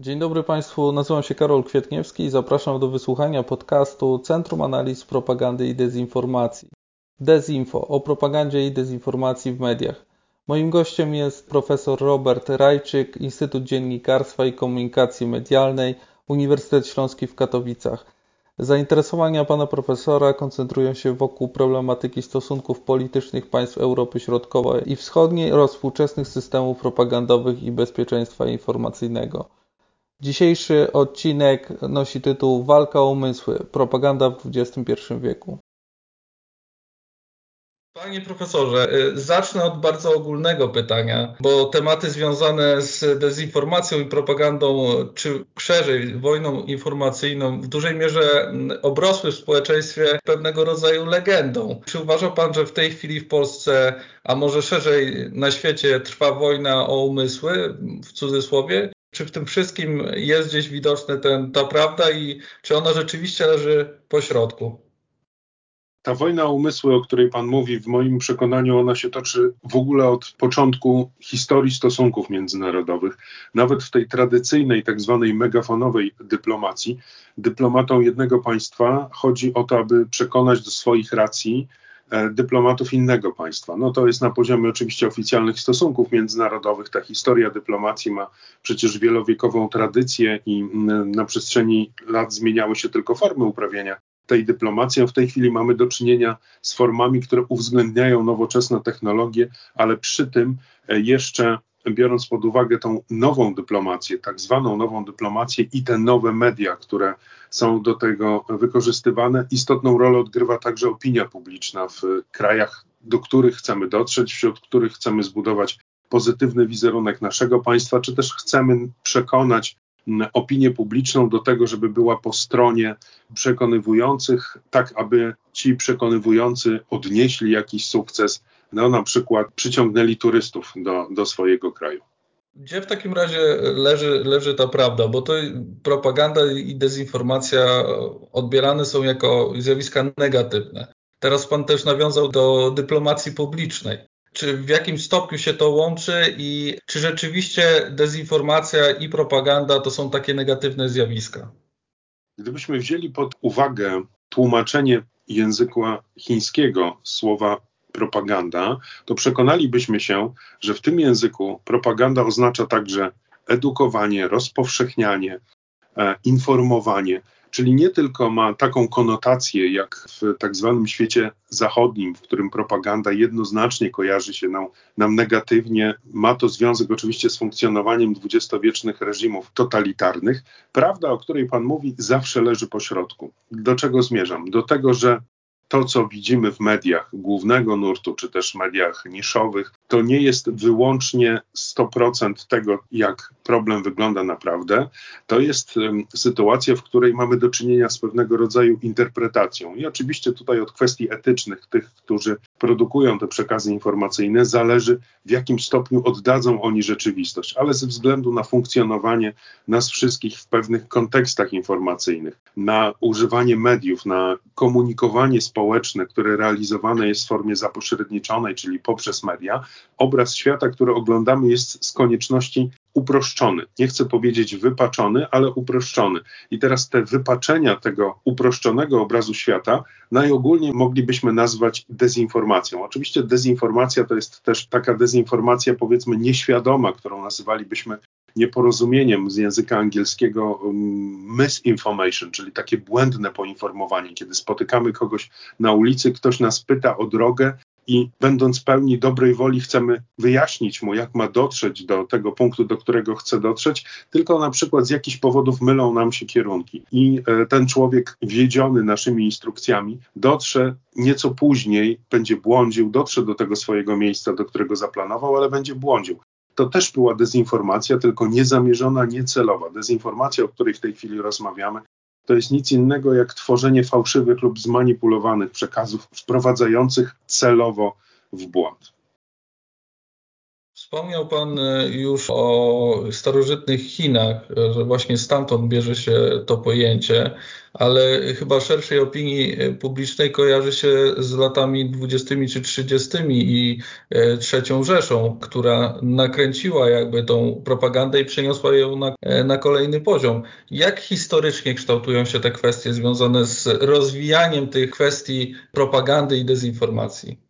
Dzień dobry Państwu, nazywam się Karol Kwietniewski i zapraszam do wysłuchania podcastu Centrum Analiz Propagandy i Dezinformacji. Dezinfo o propagandzie i dezinformacji w mediach. Moim gościem jest profesor Robert Rajczyk, Instytut Dziennikarstwa i Komunikacji Medialnej, Uniwersytet Śląski w Katowicach. Zainteresowania pana profesora koncentrują się wokół problematyki stosunków politycznych państw Europy Środkowej i Wschodniej oraz współczesnych systemów propagandowych i bezpieczeństwa informacyjnego. Dzisiejszy odcinek nosi tytuł Walka o umysły. Propaganda w XXI wieku. Panie profesorze, y, zacznę od bardzo ogólnego pytania, bo tematy związane z dezinformacją i propagandą, czy szerzej wojną informacyjną, w dużej mierze mm, obrosły w społeczeństwie pewnego rodzaju legendą. Czy uważa Pan, że w tej chwili w Polsce, a może szerzej na świecie, trwa wojna o umysły, w cudzysłowie? Czy w tym wszystkim jest gdzieś widoczna ta prawda i czy ona rzeczywiście leży po środku? Ta wojna o umysły, o której Pan mówi, w moim przekonaniu ona się toczy w ogóle od początku historii stosunków międzynarodowych. Nawet w tej tradycyjnej, tak zwanej megafonowej dyplomacji, dyplomatą jednego państwa chodzi o to, aby przekonać do swoich racji dyplomatów innego państwa. No to jest na poziomie oczywiście oficjalnych stosunków międzynarodowych. Ta historia dyplomacji ma przecież wielowiekową tradycję i mm, na przestrzeni lat zmieniały się tylko formy uprawiania tej dyplomacji. W tej chwili mamy do czynienia z formami, które uwzględniają nowoczesne technologie, ale przy tym e, jeszcze biorąc pod uwagę tą nową dyplomację, tak zwaną nową dyplomację i te nowe media, które są do tego wykorzystywane, istotną rolę odgrywa także opinia publiczna w krajach, do których chcemy dotrzeć, wśród których chcemy zbudować pozytywny wizerunek naszego państwa, czy też chcemy przekonać opinię publiczną do tego, żeby była po stronie przekonywujących, tak aby ci przekonywujący odnieśli jakiś sukces, no na przykład przyciągnęli turystów do, do swojego kraju. Gdzie w takim razie leży, leży ta prawda? Bo to propaganda i dezinformacja odbierane są jako zjawiska negatywne. Teraz pan też nawiązał do dyplomacji publicznej. Czy w jakim stopniu się to łączy i czy rzeczywiście dezinformacja i propaganda to są takie negatywne zjawiska? Gdybyśmy wzięli pod uwagę tłumaczenie języka chińskiego słowa propaganda, to przekonalibyśmy się, że w tym języku propaganda oznacza także edukowanie, rozpowszechnianie, e, informowanie, czyli nie tylko ma taką konotację jak w tak zwanym świecie zachodnim, w którym propaganda jednoznacznie kojarzy się nam, nam negatywnie, ma to związek oczywiście z funkcjonowaniem dwudziestowiecznych reżimów totalitarnych. Prawda, o której Pan mówi, zawsze leży po środku. Do czego zmierzam? Do tego, że to, co widzimy w mediach głównego nurtu, czy też mediach niszowych, to nie jest wyłącznie 100% tego, jak problem wygląda naprawdę. To jest sytuacja, w której mamy do czynienia z pewnego rodzaju interpretacją. I oczywiście tutaj od kwestii etycznych tych, którzy produkują te przekazy informacyjne, zależy w jakim stopniu oddadzą oni rzeczywistość, ale ze względu na funkcjonowanie nas wszystkich w pewnych kontekstach informacyjnych, na używanie mediów, na komunikowanie społeczne, które realizowane jest w formie zapośredniczonej, czyli poprzez media, obraz świata, który oglądamy, jest z konieczności uproszczony. Nie chcę powiedzieć wypaczony, ale uproszczony. I teraz te wypaczenia tego uproszczonego obrazu świata najogólniej moglibyśmy nazwać dezinformacją. Oczywiście dezinformacja to jest też taka dezinformacja, powiedzmy, nieświadoma, którą nazywalibyśmy nieporozumieniem z języka angielskiego um, misinformation, czyli takie błędne poinformowanie, kiedy spotykamy kogoś na ulicy, ktoś nas pyta o drogę i będąc pełni dobrej woli chcemy wyjaśnić mu, jak ma dotrzeć do tego punktu, do którego chce dotrzeć, tylko na przykład z jakichś powodów mylą nam się kierunki i e, ten człowiek wiedziony naszymi instrukcjami dotrze nieco później, będzie błądził, dotrze do tego swojego miejsca, do którego zaplanował, ale będzie błądził to też była dezinformacja, tylko niezamierzona, niecelowa. Dezinformacja, o której w tej chwili rozmawiamy, to jest nic innego jak tworzenie fałszywych lub zmanipulowanych przekazów wprowadzających celowo w błąd. Wspomniał Pan e, już o starożytnych Chinach, e, że właśnie stamtąd bierze się to pojęcie, ale chyba szerszej opinii e, publicznej kojarzy się z latami 20 czy 30 i trzecią Rzeszą, która nakręciła jakby tą propagandę i przeniosła ją na, na kolejny poziom. Jak historycznie kształtują się te kwestie związane z rozwijaniem tych kwestii propagandy i dezinformacji?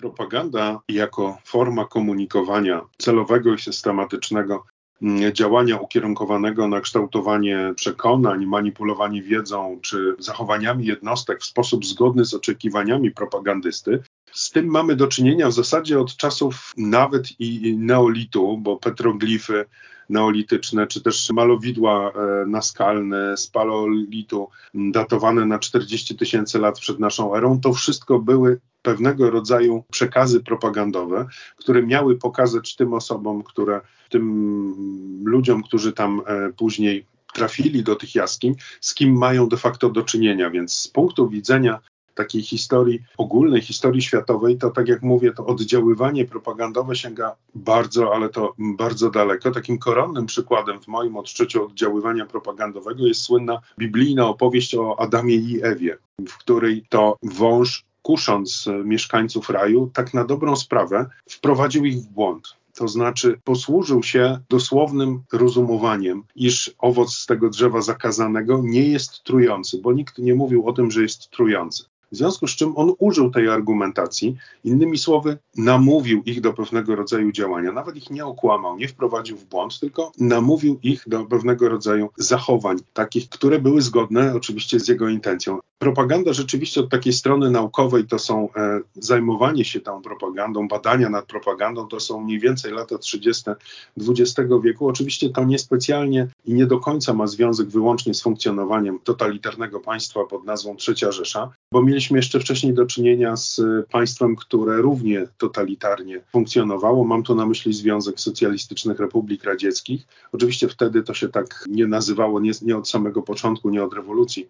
Propaganda jako forma komunikowania celowego i systematycznego mm, działania ukierunkowanego na kształtowanie przekonań, manipulowanie wiedzą czy zachowaniami jednostek w sposób zgodny z oczekiwaniami propagandysty. Z tym mamy do czynienia w zasadzie od czasów nawet i neolitu, bo petroglify neolityczne, czy też malowidła e, naskalne z paleolitu datowane na 40 tysięcy lat przed naszą erą, to wszystko były pewnego rodzaju przekazy propagandowe, które miały pokazać tym osobom, które, tym ludziom, którzy tam e, później trafili do tych jaskiń, z kim mają de facto do czynienia. Więc z punktu widzenia takiej historii ogólnej, historii światowej, to tak jak mówię, to oddziaływanie propagandowe sięga bardzo, ale to bardzo daleko. Takim koronnym przykładem w moim odczuciu oddziaływania propagandowego jest słynna biblijna opowieść o Adamie i Ewie, w której to wąż kusząc mieszkańców raju, tak na dobrą sprawę wprowadził ich w błąd. To znaczy posłużył się dosłownym rozumowaniem, iż owoc z tego drzewa zakazanego nie jest trujący, bo nikt nie mówił o tym, że jest trujący. W związku z czym on użył tej argumentacji, innymi słowy, namówił ich do pewnego rodzaju działania. Nawet ich nie okłamał, nie wprowadził w błąd, tylko namówił ich do pewnego rodzaju zachowań, takich, które były zgodne oczywiście z jego intencją. Propaganda rzeczywiście od takiej strony naukowej to są e, zajmowanie się tą propagandą, badania nad propagandą, to są mniej więcej lata 30. XX wieku. Oczywiście to niespecjalnie i nie do końca ma związek wyłącznie z funkcjonowaniem totalitarnego państwa pod nazwą Trzecia Rzesza, bo mieliśmy jeszcze wcześniej do czynienia z państwem, które równie totalitarnie funkcjonowało. Mam tu na myśli Związek Socjalistycznych Republik Radzieckich. Oczywiście wtedy to się tak nie nazywało, nie, nie od samego początku, nie od rewolucji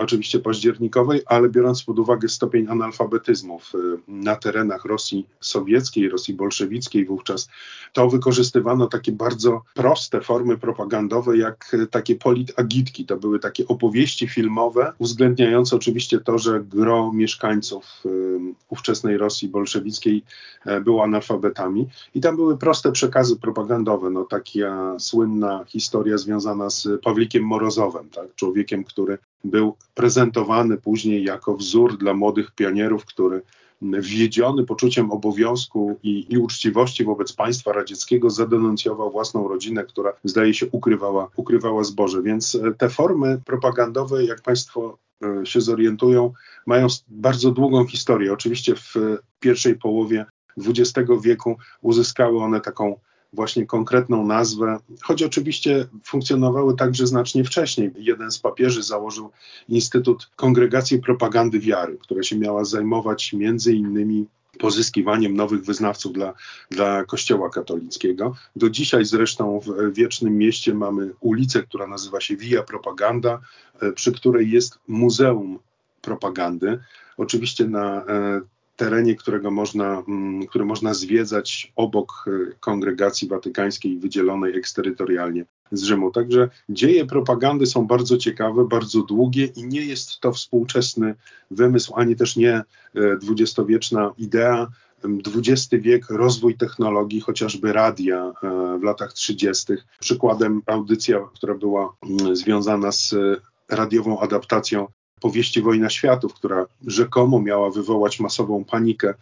oczywiście październikowej, ale biorąc pod uwagę stopień analfabetyzmów y, na terenach Rosji sowieckiej, Rosji bolszewickiej wówczas, to wykorzystywano takie bardzo proste formy propagandowe, jak takie politagitki. To były takie opowieści filmowe, uwzględniające oczywiście to, że gro mieszkańców y, ówczesnej Rosji bolszewickiej e, było analfabetami. I tam były proste przekazy propagandowe. No, taka słynna historia związana z Pawlikiem Morozowem, tak? człowiekiem, który był prezentowany później jako wzór dla młodych pionierów, który wwiedziony poczuciem obowiązku i, i, uczciwości wobec państwa radzieckiego zadenuncjował własną rodzinę, która zdaje się ukrywała, ukrywała zboże. Więc e, te formy propagandowe, jak państwo e, się zorientują, mają bardzo długą historię. Oczywiście w pierwszej połowie XX wieku uzyskały one taką właśnie konkretną nazwę, choć oczywiście funkcjonowały także znacznie wcześniej. Jeden z papieży założył Instytut Kongregacji Propagandy Wiary, która się miała zajmować między innymi pozyskiwaniem nowych wyznawców dla, dla Kościoła katolickiego. Do dzisiaj zresztą w Wiecznym Mieście mamy ulicę, która nazywa się Via Propaganda, e, przy której jest Muzeum Propagandy. Oczywiście na e, terenie, którego można, mm, który można zwiedzać obok e, kongregacji watykańskiej wydzielonej eksterytorialnie z Rzymu. Także dzieje propagandy są bardzo ciekawe, bardzo długie i nie jest to współczesny wymysł, ani też nie e, dwudziestowieczna idea. XX wiek, rozwój technologii, chociażby radia e, w latach 30. Przykładem audycja, która była związana z radiową adaptacją powieści Wojna Światów, która rzekomo miała wywołać masową panikę,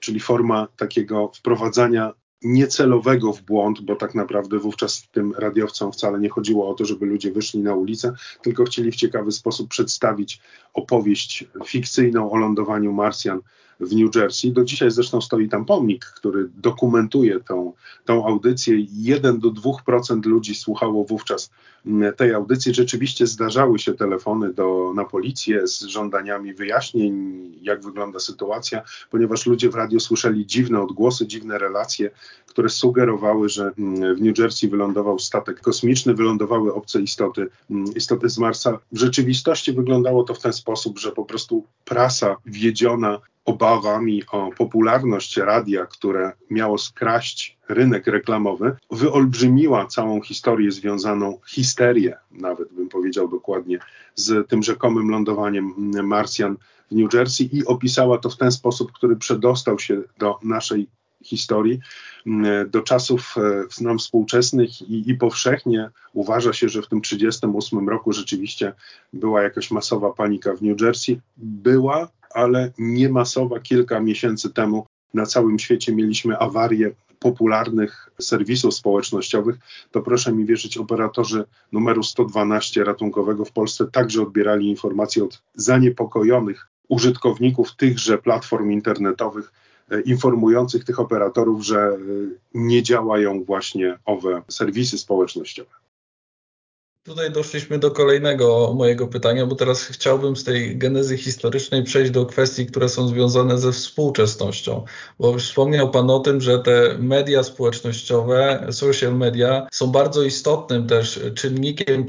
czyli forma takiego wprowadzania niecelowego w błąd, bo tak naprawdę wówczas tym radiowcom wcale nie chodziło o to, żeby ludzie wyszli na ulicę, tylko chcieli w ciekawy sposób przedstawić opowieść fikcyjną o lądowaniu Marsjan w New Jersey. Do dzisiaj zresztą stoi tam pomnik, który dokumentuje tą, tą audycję. 1 do 2% ludzi słuchało wówczas mm, tej audycji. Rzeczywiście zdarzały się telefony do, na policję z żądaniami wyjaśnień, jak wygląda sytuacja, ponieważ ludzie w radio słyszeli dziwne odgłosy, dziwne relacje, które sugerowały, że mm, w New Jersey wylądował statek kosmiczny, wylądowały obce istoty, mm, istoty z Marsa. W rzeczywistości wyglądało to w ten sposób, że po prostu prasa wiedziona obawami o popularność radia, które miało skraść rynek reklamowy, wyolbrzymiła całą historię związaną, histerię nawet bym powiedział dokładnie, z tym rzekomym lądowaniem Marsjan w New Jersey i opisała to w ten sposób, który przedostał się do naszej historii, do czasów e, nam współczesnych i, i powszechnie uważa się, że w tym 1938 roku rzeczywiście była jakaś masowa panika w New Jersey. Była, ale nie masowa. Kilka miesięcy temu na całym świecie mieliśmy awarię popularnych serwisów społecznościowych, to proszę mi wierzyć, operatorzy numeru 112 ratunkowego w Polsce także odbierali informacje od zaniepokojonych użytkowników tychże platform internetowych, e, informujących tych operatorów, że e, nie działają właśnie owe serwisy społecznościowe. Tutaj doszliśmy do kolejnego mojego pytania, bo teraz chciałbym z tej genezy historycznej przejść do kwestii, które są związane ze współczesnością. Bo wspomniał Pan o tym, że te media społecznościowe, social media są bardzo istotnym też czynnikiem,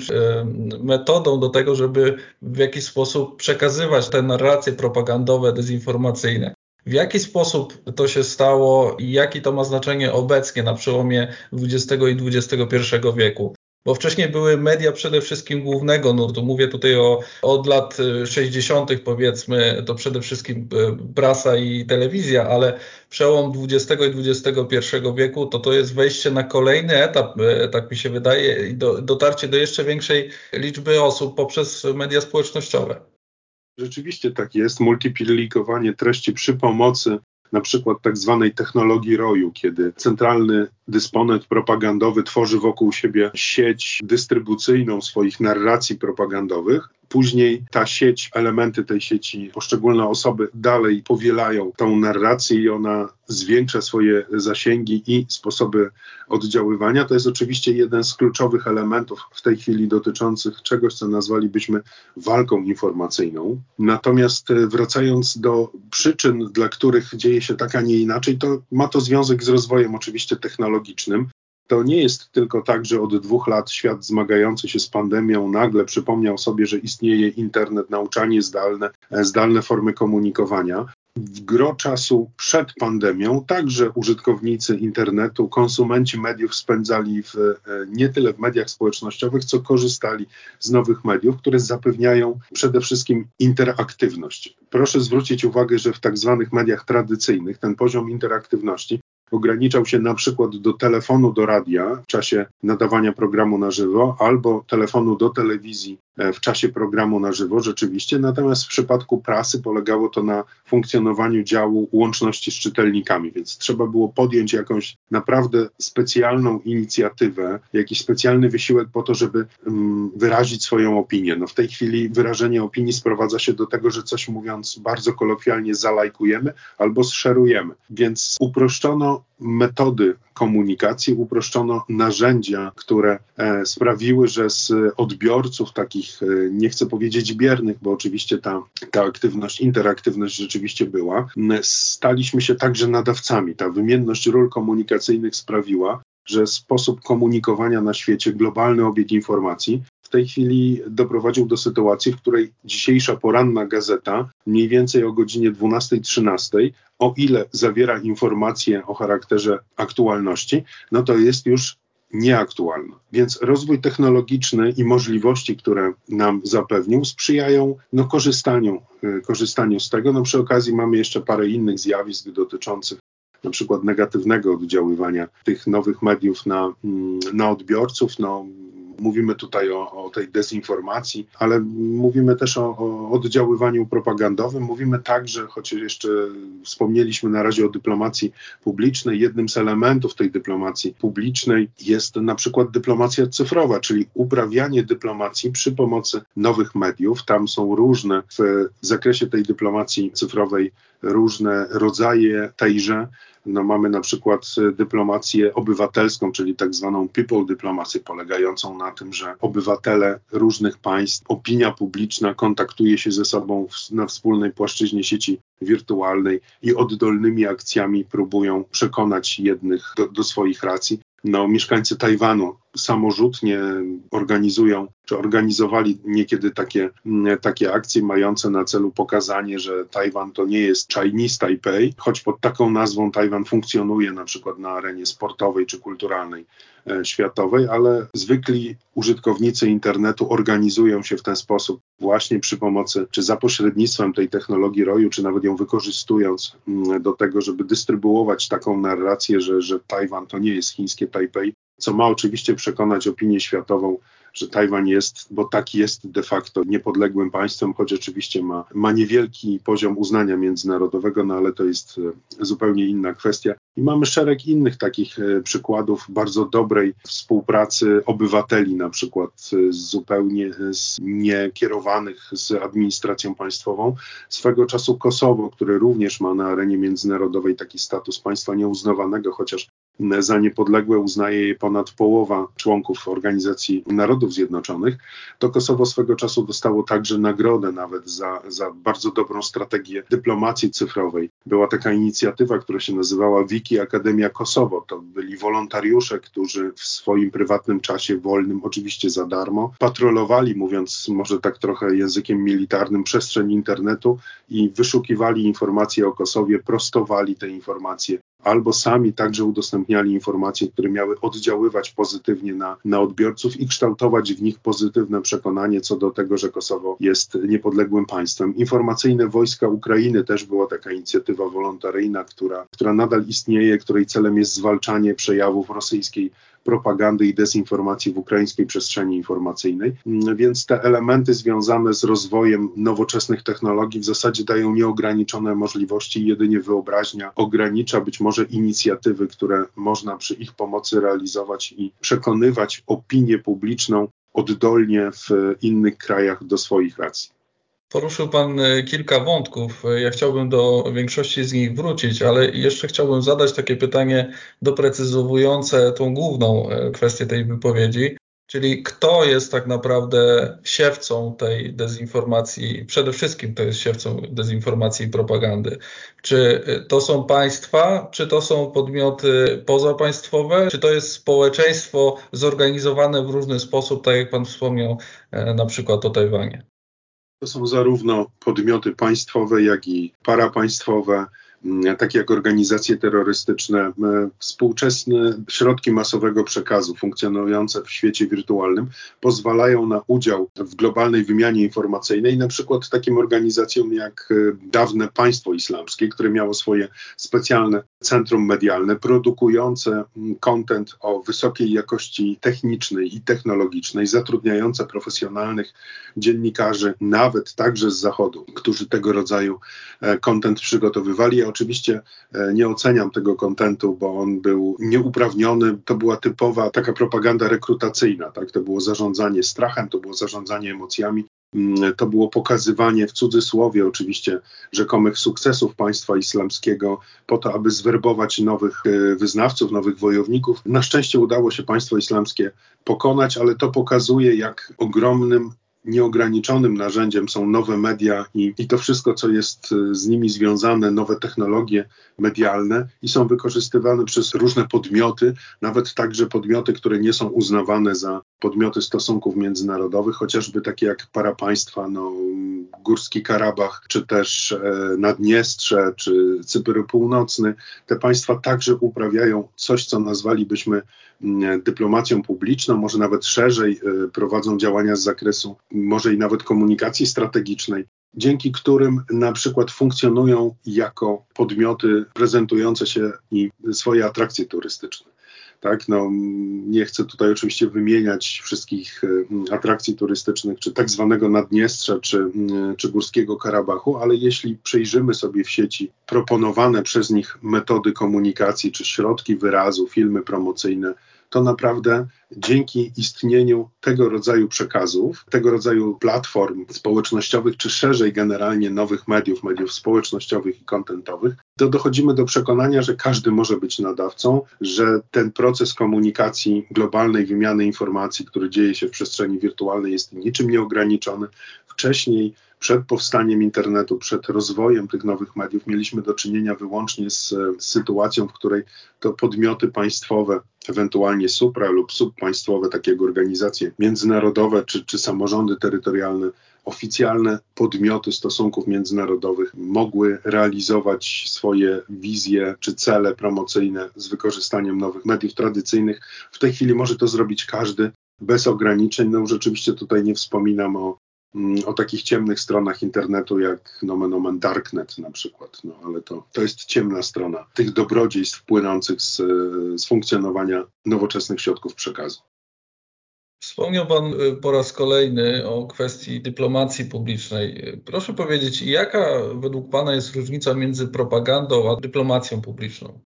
metodą do tego, żeby w jakiś sposób przekazywać te narracje propagandowe, dezinformacyjne. W jaki sposób to się stało i jakie to ma znaczenie obecnie na przełomie XX i XXI wieku? Bo wcześniej były media przede wszystkim głównego nurtu. Mówię tutaj o od lat 60. powiedzmy, to przede wszystkim e, prasa i telewizja, ale przełom XX i XXI wieku to to jest wejście na kolejny etap, e, tak mi się wydaje, i do, dotarcie do jeszcze większej liczby osób poprzez media społecznościowe. Rzeczywiście tak jest. Multiplikowanie treści przy pomocy na przykład tak zwanej technologii roju, kiedy centralny dysponent propagandowy tworzy wokół siebie sieć dystrybucyjną swoich narracji propagandowych. Później ta sieć, elementy tej sieci, poszczególne osoby dalej powielają tą narrację i ona zwiększa swoje zasięgi i sposoby oddziaływania. To jest oczywiście jeden z kluczowych elementów w tej chwili dotyczących czegoś, co nazwalibyśmy walką informacyjną. Natomiast e, wracając do przyczyn, dla których dzieje się tak, a nie inaczej, to ma to związek z rozwojem oczywiście technologicznym. To nie jest tylko tak, że od dwóch lat świat zmagający się z pandemią nagle przypomniał sobie, że istnieje internet, nauczanie zdalne, e, zdalne formy komunikowania w gro czasu przed pandemią także użytkownicy internetu, konsumenci mediów spędzali w, e, nie tyle w mediach społecznościowych, co korzystali z nowych mediów, które zapewniają przede wszystkim interaktywność. Proszę zwrócić uwagę, że w tak zwanych mediach tradycyjnych ten poziom interaktywności ograniczał się na przykład do telefonu do radia w czasie nadawania programu na żywo albo telefonu do telewizji e, w czasie programu na żywo rzeczywiście, natomiast w przypadku prasy polegało to na funkcjonowaniu działu łączności z czytelnikami, więc trzeba było podjąć jakąś naprawdę specjalną inicjatywę, jakiś specjalny wysiłek po to, żeby um, wyrazić swoją opinię. No w tej chwili wyrażenie opinii sprowadza się do tego, że coś mówiąc bardzo kolokwialnie zalajkujemy albo zszerujemy, więc uproszczono metody komunikacji, uproszczono narzędzia, które e, sprawiły, że z odbiorców takich, e, nie chcę powiedzieć biernych, bo oczywiście ta, ta aktywność, interaktywność rzeczywiście była, staliśmy się także nadawcami. Ta wymienność ról komunikacyjnych sprawiła, że sposób komunikowania na świecie, globalny obieg informacji w tej chwili doprowadził do sytuacji, w której dzisiejsza poranna gazeta mniej więcej o godzinie 12-13, o ile zawiera informacje o charakterze aktualności, no to jest już nieaktualna. Więc rozwój technologiczny i możliwości, które nam zapewnił, sprzyjają no, korzystaniu, y, korzystaniu z tego. No, przy okazji mamy jeszcze parę innych zjawisk dotyczących na przykład negatywnego oddziaływania tych nowych mediów na, mm, na odbiorców. No, Mówimy tutaj o, o tej dezinformacji, ale mówimy też o, o, oddziaływaniu propagandowym. Mówimy także, choć jeszcze wspomnieliśmy na razie o dyplomacji publicznej, jednym z elementów tej dyplomacji publicznej jest na przykład dyplomacja cyfrowa, czyli uprawianie dyplomacji przy pomocy nowych mediów. Tam są różne w zakresie tej dyplomacji cyfrowej różne rodzaje tejże. No, mamy na przykład dyplomację obywatelską, czyli tak zwaną people dyplomację, polegającą na tym, że obywatele różnych państw, opinia publiczna kontaktuje się ze sobą w, na wspólnej płaszczyźnie sieci wirtualnej i oddolnymi akcjami próbują przekonać jednych do, do swoich racji. No, mieszkańcy Tajwanu samorzutnie organizują, czy organizowali niekiedy takie, mm, takie akcje mające na celu pokazanie, że Tajwan to nie jest Chinese Taipei, choć pod taką nazwą Tajwan funkcjonuje na przykład na arenie sportowej czy kulturalnej e, światowej, ale zwykli użytkownicy internetu organizują się w ten sposób właśnie przy pomocy, czy za pośrednictwem tej technologii roju, czy nawet ją wykorzystując mm, do tego, żeby dystrybuować taką narrację, że, że Tajwan to nie jest chińskie Tajpej, co ma oczywiście przekonać opinię światową, że Tajwan jest, bo tak jest de facto niepodległym państwem, choć oczywiście ma, ma niewielki poziom uznania międzynarodowego, no ale to jest e, zupełnie inna kwestia. I mamy szereg innych takich e, przykładów bardzo dobrej współpracy obywateli, na przykład e, zupełnie niekierowanych z administracją państwową. Swego czasu Kosowo, które również ma na arenie międzynarodowej taki status państwa nieuznawanego, chociaż za niepodległe uznaje je ponad połowa członków Organizacji Narodów Zjednoczonych, to Kosowo swego czasu dostało także nagrodę nawet za, za bardzo dobrą strategię dyplomacji cyfrowej. Była taka inicjatywa, która się nazywała Wiki Akademia Kosowo. To byli wolontariusze, którzy w swoim prywatnym czasie wolnym, oczywiście za darmo, patrolowali, mówiąc może tak trochę językiem militarnym, przestrzeń internetu i wyszukiwali informacje o Kosowie, prostowali te informacje, albo sami także udostępniali informacje, które miały oddziaływać pozytywnie na, na odbiorców i kształtować w nich pozytywne przekonanie co do tego, że Kosowo jest niepodległym państwem. Informacyjne Wojska Ukrainy też była taka inicjatywa wolontaryjna, która, która nadal istnieje, której celem jest zwalczanie przejawów rosyjskiej propagandy i dezinformacji w ukraińskiej przestrzeni informacyjnej. Mm, więc te elementy związane z rozwojem nowoczesnych technologii w zasadzie dają nieograniczone możliwości, jedynie wyobraźnia ogranicza być może inicjatywy, które można przy ich pomocy realizować i przekonywać opinię publiczną oddolnie w innych krajach do swoich racji. Poruszył Pan e, kilka wątków. E, ja chciałbym do większości z nich wrócić, ale jeszcze chciałbym zadać takie pytanie doprecyzowujące tą główną e, kwestię tej wypowiedzi, czyli kto jest tak naprawdę siewcą tej dezinformacji, przede wszystkim to jest siewcą dezinformacji i propagandy. Czy to są państwa, czy to są podmioty pozapaństwowe, czy to jest społeczeństwo zorganizowane w różny sposób, tak jak Pan wspomniał na przykład o Tajwanie? To są zarówno podmioty państwowe, jak i parapaństwowe, takie jak organizacje terrorystyczne, e, współczesne środki masowego przekazu funkcjonujące w świecie wirtualnym pozwalają na udział w globalnej wymianie informacyjnej, na przykład takim organizacjom jak e, dawne państwo islamskie, które miało swoje specjalne centrum medialne produkujące kontent mm, o wysokiej jakości technicznej i technologicznej, zatrudniające profesjonalnych dziennikarzy, nawet także z zachodu, którzy tego rodzaju kontent e, przygotowywali oczywiście e, nie oceniam tego kontentu, bo on był nieuprawniony. To była typowa taka propaganda rekrutacyjna, tak? To było zarządzanie strachem, to było zarządzanie emocjami. Mm, to było pokazywanie w cudzysłowie oczywiście rzekomych sukcesów państwa islamskiego po to, aby zwerbować nowych e, wyznawców, nowych wojowników. Na szczęście udało się państwo islamskie pokonać, ale to pokazuje, jak ogromnym nieograniczonym narzędziem są nowe media i, i to wszystko, co jest y, z nimi związane, nowe technologie medialne i są wykorzystywane przez różne podmioty, nawet także podmioty, które nie są uznawane za podmioty stosunków międzynarodowych, chociażby takie jak parapaństwa, no, Górski Karabach, czy też e, Naddniestrze, czy Cypr Północny. Te państwa także uprawiają coś, co nazwalibyśmy dyplomacją publiczną, może nawet szerzej e, prowadzą działania z zakresu może i nawet komunikacji strategicznej, dzięki którym na przykład funkcjonują jako podmioty prezentujące się i swoje atrakcje turystyczne. Tak, no, nie chcę tutaj oczywiście wymieniać wszystkich e, atrakcji turystycznych, czy tak zwanego Naddniestrza, czy, czy Górskiego Karabachu, ale jeśli przejrzymy sobie w sieci proponowane przez nich metody komunikacji, czy środki wyrazu, filmy promocyjne, to naprawdę dzięki istnieniu tego rodzaju przekazów, tego rodzaju platform społecznościowych, czy szerzej generalnie nowych mediów, mediów społecznościowych i kontentowych, to dochodzimy do przekonania, że każdy może być nadawcą, że ten proces komunikacji globalnej, wymiany informacji, który dzieje się w przestrzeni wirtualnej, jest niczym nieograniczony. Wcześniej przed powstaniem internetu, przed rozwojem tych nowych mediów mieliśmy do czynienia wyłącznie z, z sytuacją, w której to podmioty państwowe, ewentualnie supra lub subpaństwowe, takie jak organizacje międzynarodowe czy, czy samorządy terytorialne, oficjalne podmioty stosunków międzynarodowych mogły realizować swoje wizje czy cele promocyjne z wykorzystaniem nowych mediów tradycyjnych. W tej chwili może to zrobić każdy bez ograniczeń. No rzeczywiście tutaj nie wspominam o o takich ciemnych stronach internetu jak nomen omen darknet na przykład, no ale to, to jest ciemna strona tych dobrodziejstw płynących z, z funkcjonowania nowoczesnych środków przekazu. Wspomniał Pan y, po raz kolejny o kwestii dyplomacji publicznej. Proszę powiedzieć, jaka według Pana jest różnica między propagandą a dyplomacją publiczną?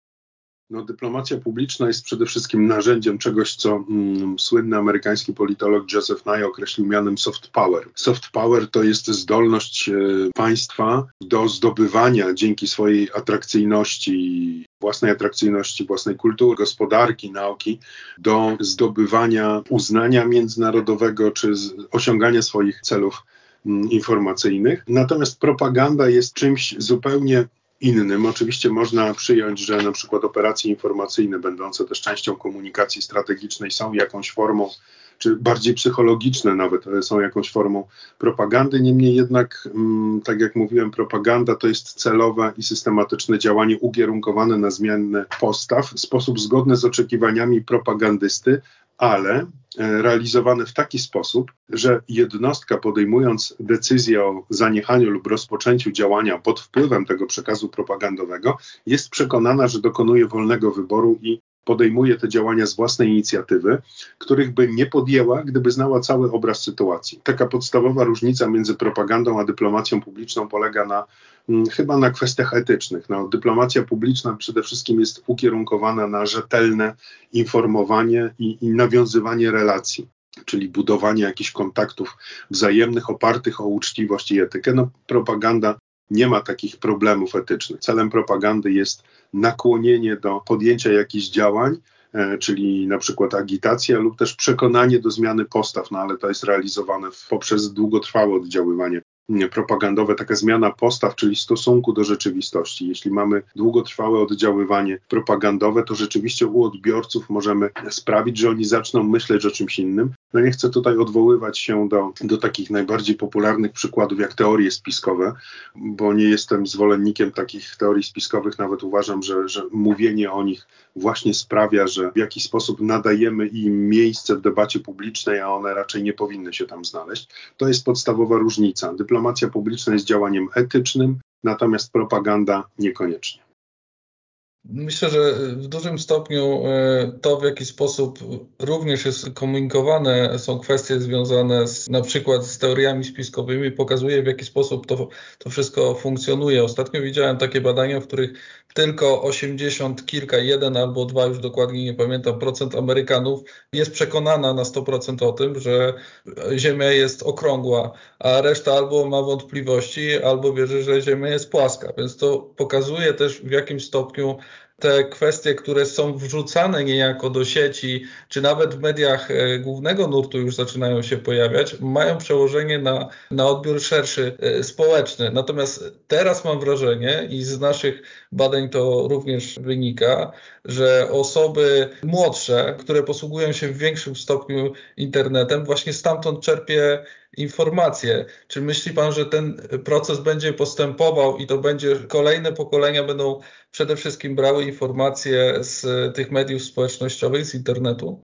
No, dyplomacja publiczna jest przede wszystkim narzędziem czegoś, co mm, słynny amerykański politolog Joseph Nye określił mianem soft power. Soft power to jest zdolność e, państwa do zdobywania dzięki swojej atrakcyjności, własnej atrakcyjności, własnej kultury, gospodarki, nauki, do zdobywania uznania międzynarodowego czy osiągania swoich celów mm, informacyjnych. Natomiast propaganda jest czymś zupełnie innym. Oczywiście można przyjąć, że na przykład operacje informacyjne, będące też częścią komunikacji strategicznej, są jakąś formą, czy bardziej psychologiczne nawet, są jakąś formą propagandy. Niemniej jednak, mm, tak jak mówiłem, propaganda to jest celowe i systematyczne działanie ukierunkowane na zmianę postaw w sposób zgodny z oczekiwaniami propagandysty, ale e, realizowane w taki sposób, że jednostka podejmując decyzję o zaniechaniu lub rozpoczęciu działania pod wpływem tego przekazu propagandowego, jest przekonana, że dokonuje wolnego wyboru i podejmuje te działania z własnej inicjatywy, których by nie podjęła, gdyby znała cały obraz sytuacji. Taka podstawowa różnica między propagandą a dyplomacją publiczną polega na mm, chyba na kwestiach etycznych. No, dyplomacja publiczna przede wszystkim jest ukierunkowana na rzetelne informowanie i, i nawiązywanie relacji czyli budowanie jakichś kontaktów wzajemnych, opartych o uczciwość i etykę. No, propaganda nie ma takich problemów etycznych. Celem propagandy jest nakłonienie do podjęcia jakichś działań, e, czyli na przykład agitacja lub też przekonanie do zmiany postaw, no ale to jest realizowane poprzez długotrwałe oddziaływanie propagandowe, taka zmiana postaw, czyli stosunku do rzeczywistości. Jeśli mamy długotrwałe oddziaływanie propagandowe, to rzeczywiście u odbiorców możemy sprawić, że oni zaczną myśleć o czymś innym. No nie chcę tutaj odwoływać się do, do takich najbardziej popularnych przykładów, jak teorie spiskowe, bo nie jestem zwolennikiem takich teorii spiskowych, nawet uważam, że, że mówienie o nich właśnie sprawia, że w jakiś sposób nadajemy im miejsce w debacie publicznej, a one raczej nie powinny się tam znaleźć. To jest podstawowa różnica. Dyplomacja publiczna jest działaniem etycznym, natomiast propaganda niekoniecznie. Myślę, że w dużym stopniu e, to, w jaki sposób również jest komunikowane, są kwestie związane z, na przykład z teoriami spiskowymi, pokazuje, w jaki sposób to, to wszystko funkcjonuje. Ostatnio widziałem takie badania, w których tylko 80 kilka, jeden albo dwa, już dokładnie nie pamiętam, procent Amerykanów jest przekonana na 100% o tym, że Ziemia jest okrągła, a reszta albo ma wątpliwości, albo wierzy, że Ziemia jest płaska. Więc to pokazuje też w jakim stopniu te kwestie, które są wrzucane niejako do sieci, czy nawet w mediach e, głównego nurtu już zaczynają się pojawiać, mają przełożenie na, na odbiór szerszy e, społeczny. Natomiast teraz mam wrażenie i z naszych badań to również wynika, że osoby młodsze, które posługują się w większym stopniu internetem, właśnie stamtąd czerpie informacje. Czy myśli Pan, że ten proces będzie postępował i to będzie kolejne pokolenia będą przede wszystkim brały informacje z tych mediów społecznościowych, z internetu?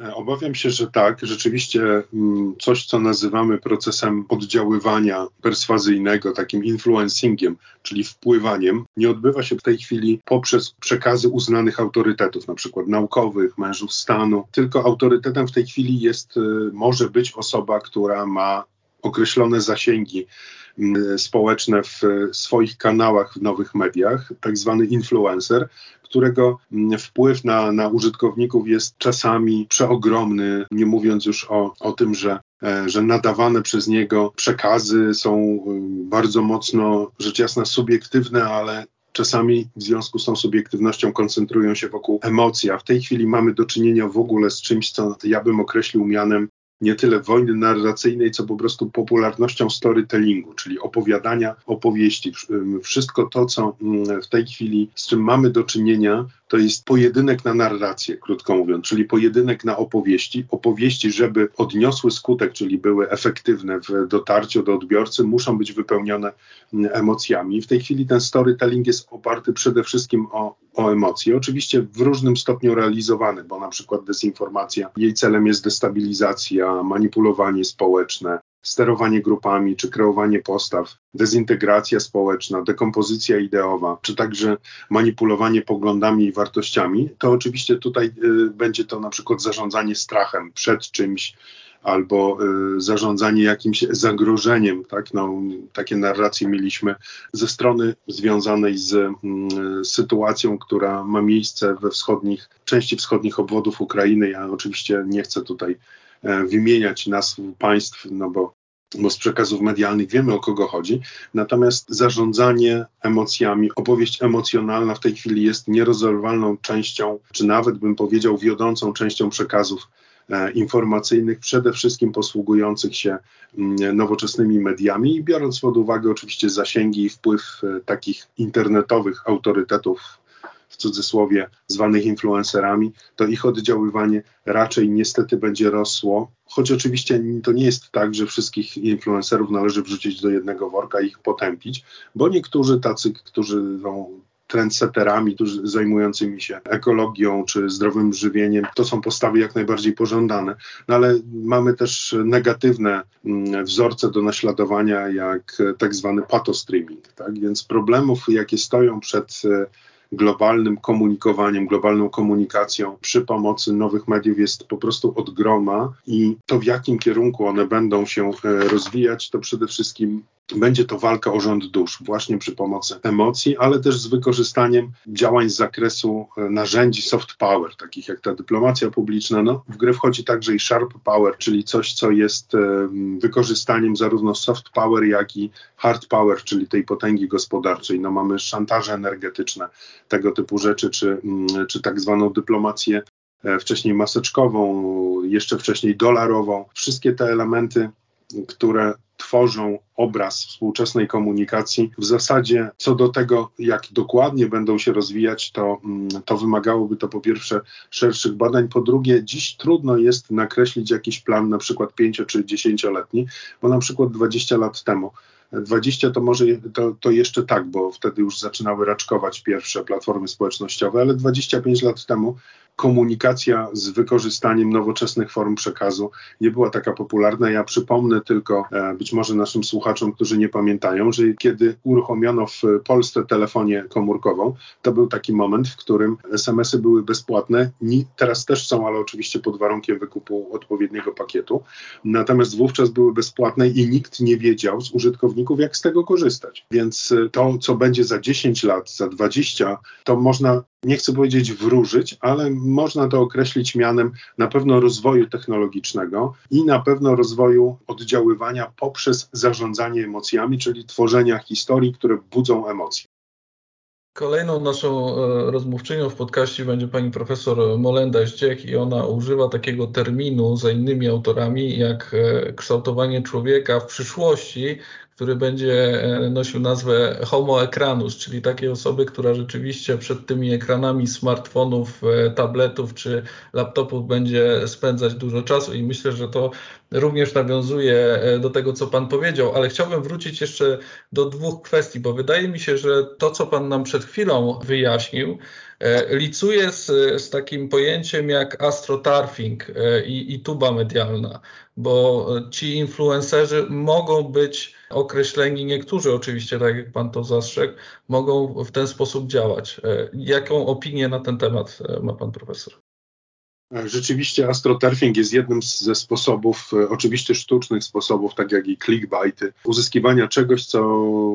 E, obawiam się, że tak. Rzeczywiście mm, coś, co nazywamy procesem oddziaływania perswazyjnego, takim influencingiem, czyli wpływaniem, nie odbywa się w tej chwili poprzez przekazy uznanych autorytetów, na przykład naukowych, mężów stanu, tylko autorytetem w tej chwili jest, e, może być osoba, która ma określone zasięgi społeczne w swoich kanałach w nowych mediach, tak zwany influencer, którego wpływ na, na użytkowników jest czasami przeogromny, nie mówiąc już o, o tym, że e, że nadawane przez niego przekazy są bardzo mocno, rzecz jasna, subiektywne, ale czasami w związku z tą subiektywnością koncentrują się wokół emocji, a w tej chwili mamy do czynienia w ogóle z czymś, co ja bym określił mianem nie tyle wojny narracyjnej, co po prostu popularnością storytellingu, czyli opowiadania opowieści. Wszystko to, co mm, w tej chwili z czym mamy do czynienia, to jest pojedynek na narrację, krótko mówiąc, czyli pojedynek na opowieści. Opowieści, żeby odniosły skutek, czyli były efektywne w dotarciu do odbiorcy, muszą być wypełnione mm, emocjami. W tej chwili ten storytelling jest oparty przede wszystkim o, o emocje. Oczywiście w różnym stopniu realizowany, bo na przykład dezinformacja, jej celem jest destabilizacja, manipulowanie społeczne, sterowanie grupami, czy kreowanie postaw, dezintegracja społeczna, dekompozycja ideowa, czy także manipulowanie poglądami i wartościami, to oczywiście tutaj y, będzie to na przykład zarządzanie strachem przed czymś, albo y, zarządzanie jakimś zagrożeniem, tak? No, takie narracje mieliśmy ze strony związanej z y, sytuacją, która ma miejsce we wschodnich, części wschodnich obwodów Ukrainy. Ja oczywiście nie chcę tutaj wymieniać nazw państw, no bo, bo z przekazów medialnych wiemy o kogo chodzi. Natomiast zarządzanie emocjami, opowieść emocjonalna w tej chwili jest nierozerwalną częścią, czy nawet bym powiedział wiodącą częścią przekazów e, informacyjnych, przede wszystkim posługujących się mm, nowoczesnymi mediami i biorąc pod uwagę oczywiście zasięgi i wpływ e, takich internetowych autorytetów w cudzysłowie zwanych influencerami, to ich oddziaływanie raczej niestety będzie rosło. Choć oczywiście to nie jest tak, że wszystkich influencerów należy wrzucić do jednego worka i ich potępić, bo niektórzy tacy, którzy są trendsetterami, którzy zajmującymi się ekologią czy zdrowym żywieniem, to są postawy jak najbardziej pożądane. No ale mamy też negatywne mm, wzorce do naśladowania, jak tak zwany patostreaming. Tak? Więc problemów, jakie stoją przed globalnym komunikowaniem, globalną komunikacją przy pomocy nowych mediów jest po prostu od groma i to w jakim kierunku one będą się e, rozwijać, to przede wszystkim będzie to walka o rząd dusz, właśnie przy pomocy emocji, ale też z wykorzystaniem działań z zakresu e, narzędzi soft power, takich jak ta dyplomacja publiczna. No, w grę wchodzi także i sharp power, czyli coś, co jest e, wykorzystaniem zarówno soft power, jak i hard power, czyli tej potęgi gospodarczej. No, mamy szantaże energetyczne, tego typu rzeczy, czy, mm, czy tak zwaną dyplomację e, wcześniej maseczkową, jeszcze wcześniej dolarową. Wszystkie te elementy, które tworzą obraz współczesnej komunikacji. W zasadzie co do tego, jak dokładnie będą się rozwijać, to, mm, to wymagałoby to po pierwsze szerszych badań, po drugie dziś trudno jest nakreślić jakiś plan na przykład pięcio czy dziesięcioletni, bo na przykład 20 lat temu 20 to może to, to jeszcze tak, bo wtedy już zaczynały raczkować pierwsze platformy społecznościowe, ale 25 lat temu komunikacja z wykorzystaniem nowoczesnych form przekazu nie była taka popularna. Ja przypomnę tylko e, może naszym słuchaczom, którzy nie pamiętają, że kiedy uruchomiono w Polsce telefonię komórkową, to był taki moment, w którym SMS-y były bezpłatne. Teraz też są, ale oczywiście pod warunkiem wykupu odpowiedniego pakietu. Natomiast wówczas były bezpłatne i nikt nie wiedział z użytkowników, jak z tego korzystać. Więc to, co będzie za 10 lat, za 20, to można nie chcę powiedzieć wróżyć, ale można to określić mianem na pewno rozwoju technologicznego i na pewno rozwoju oddziaływania poprzez zarządzanie emocjami, czyli tworzenia historii, które budzą emocje. Kolejną naszą e, rozmówczynią w podcaście będzie pani profesor Molenda Zdziech i ona używa takiego terminu za innymi autorami jak e, kształtowanie człowieka w przyszłości, który będzie e, nosił nazwę Homo Ekranus, czyli takiej osoby, która rzeczywiście przed tymi ekranami smartfonów, e, tabletów czy laptopów będzie spędzać dużo czasu. I myślę, że to również nawiązuje e, do tego, co Pan powiedział, ale chciałbym wrócić jeszcze do dwóch kwestii, bo wydaje mi się, że to, co Pan nam przed chwilą wyjaśnił, licuje z, z takim pojęciem jak astroturfing i, i tuba medialna, bo ci influencerzy mogą być określeni, niektórzy oczywiście, tak jak Pan to zastrzegł, mogą w ten sposób działać. E, jaką opinię na ten temat e, ma Pan profesor? Rzeczywiście astroturfing jest jednym ze sposobów, e, oczywiście sztucznych sposobów, tak jak i clickbaity, uzyskiwania czegoś, co,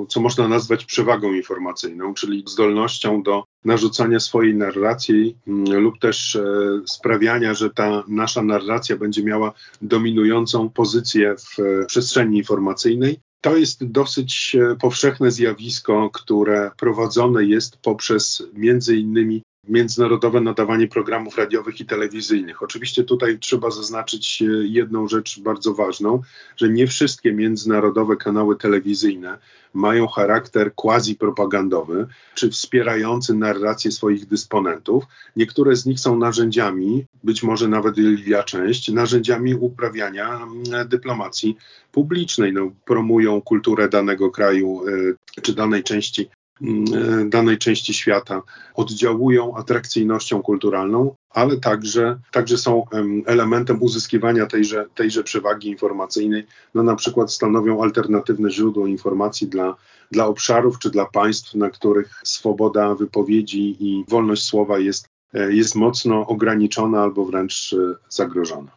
co można nazwać przewagą informacyjną, czyli zdolnością do narzucania swojej narracji mm, lub też e, sprawiania, że ta nasza narracja będzie miała dominującą pozycję w e, przestrzeni informacyjnej. To jest dosyć powszechne zjawisko, które prowadzone jest poprzez między innymi międzynarodowe nadawanie programów radiowych i telewizyjnych. Oczywiście tutaj trzeba zaznaczyć jedną rzecz bardzo ważną, że nie wszystkie międzynarodowe kanały telewizyjne mają charakter quasi-propagandowy czy wspierający narrację swoich dysponentów. Niektóre z nich są narzędziami, być może nawet lwia część, narzędziami uprawiania mm, dyplomacji publicznej. No, promują kulturę danego kraju y, czy danej części danej części świata, oddziałują atrakcyjnością kulturalną, ale także, także są elementem uzyskiwania tejże, tejże przewagi informacyjnej, no na przykład stanowią alternatywne źródło informacji dla, dla obszarów czy dla państw, na których swoboda wypowiedzi i wolność słowa jest, e, jest mocno ograniczona albo wręcz e, zagrożona.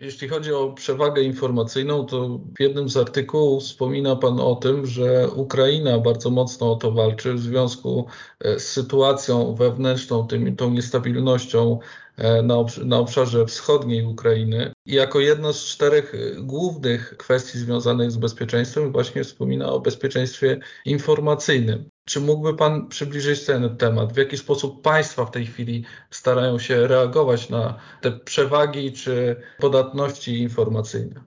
Jeśli chodzi o przewagę informacyjną, to w jednym z artykułów wspomina Pan o tym, że Ukraina bardzo mocno o to walczy w związku e, z sytuacją wewnętrzną, tym, tą niestabilnością e, na, obszarze wschodniej Ukrainy. I jako jedno z czterech e, głównych kwestii związanych z bezpieczeństwem właśnie wspomina o bezpieczeństwie informacyjnym. Czy mógłby Pan przybliżyć ten temat? W jaki sposób państwa w tej chwili starają się reagować na te przewagi czy podatności informacyjne?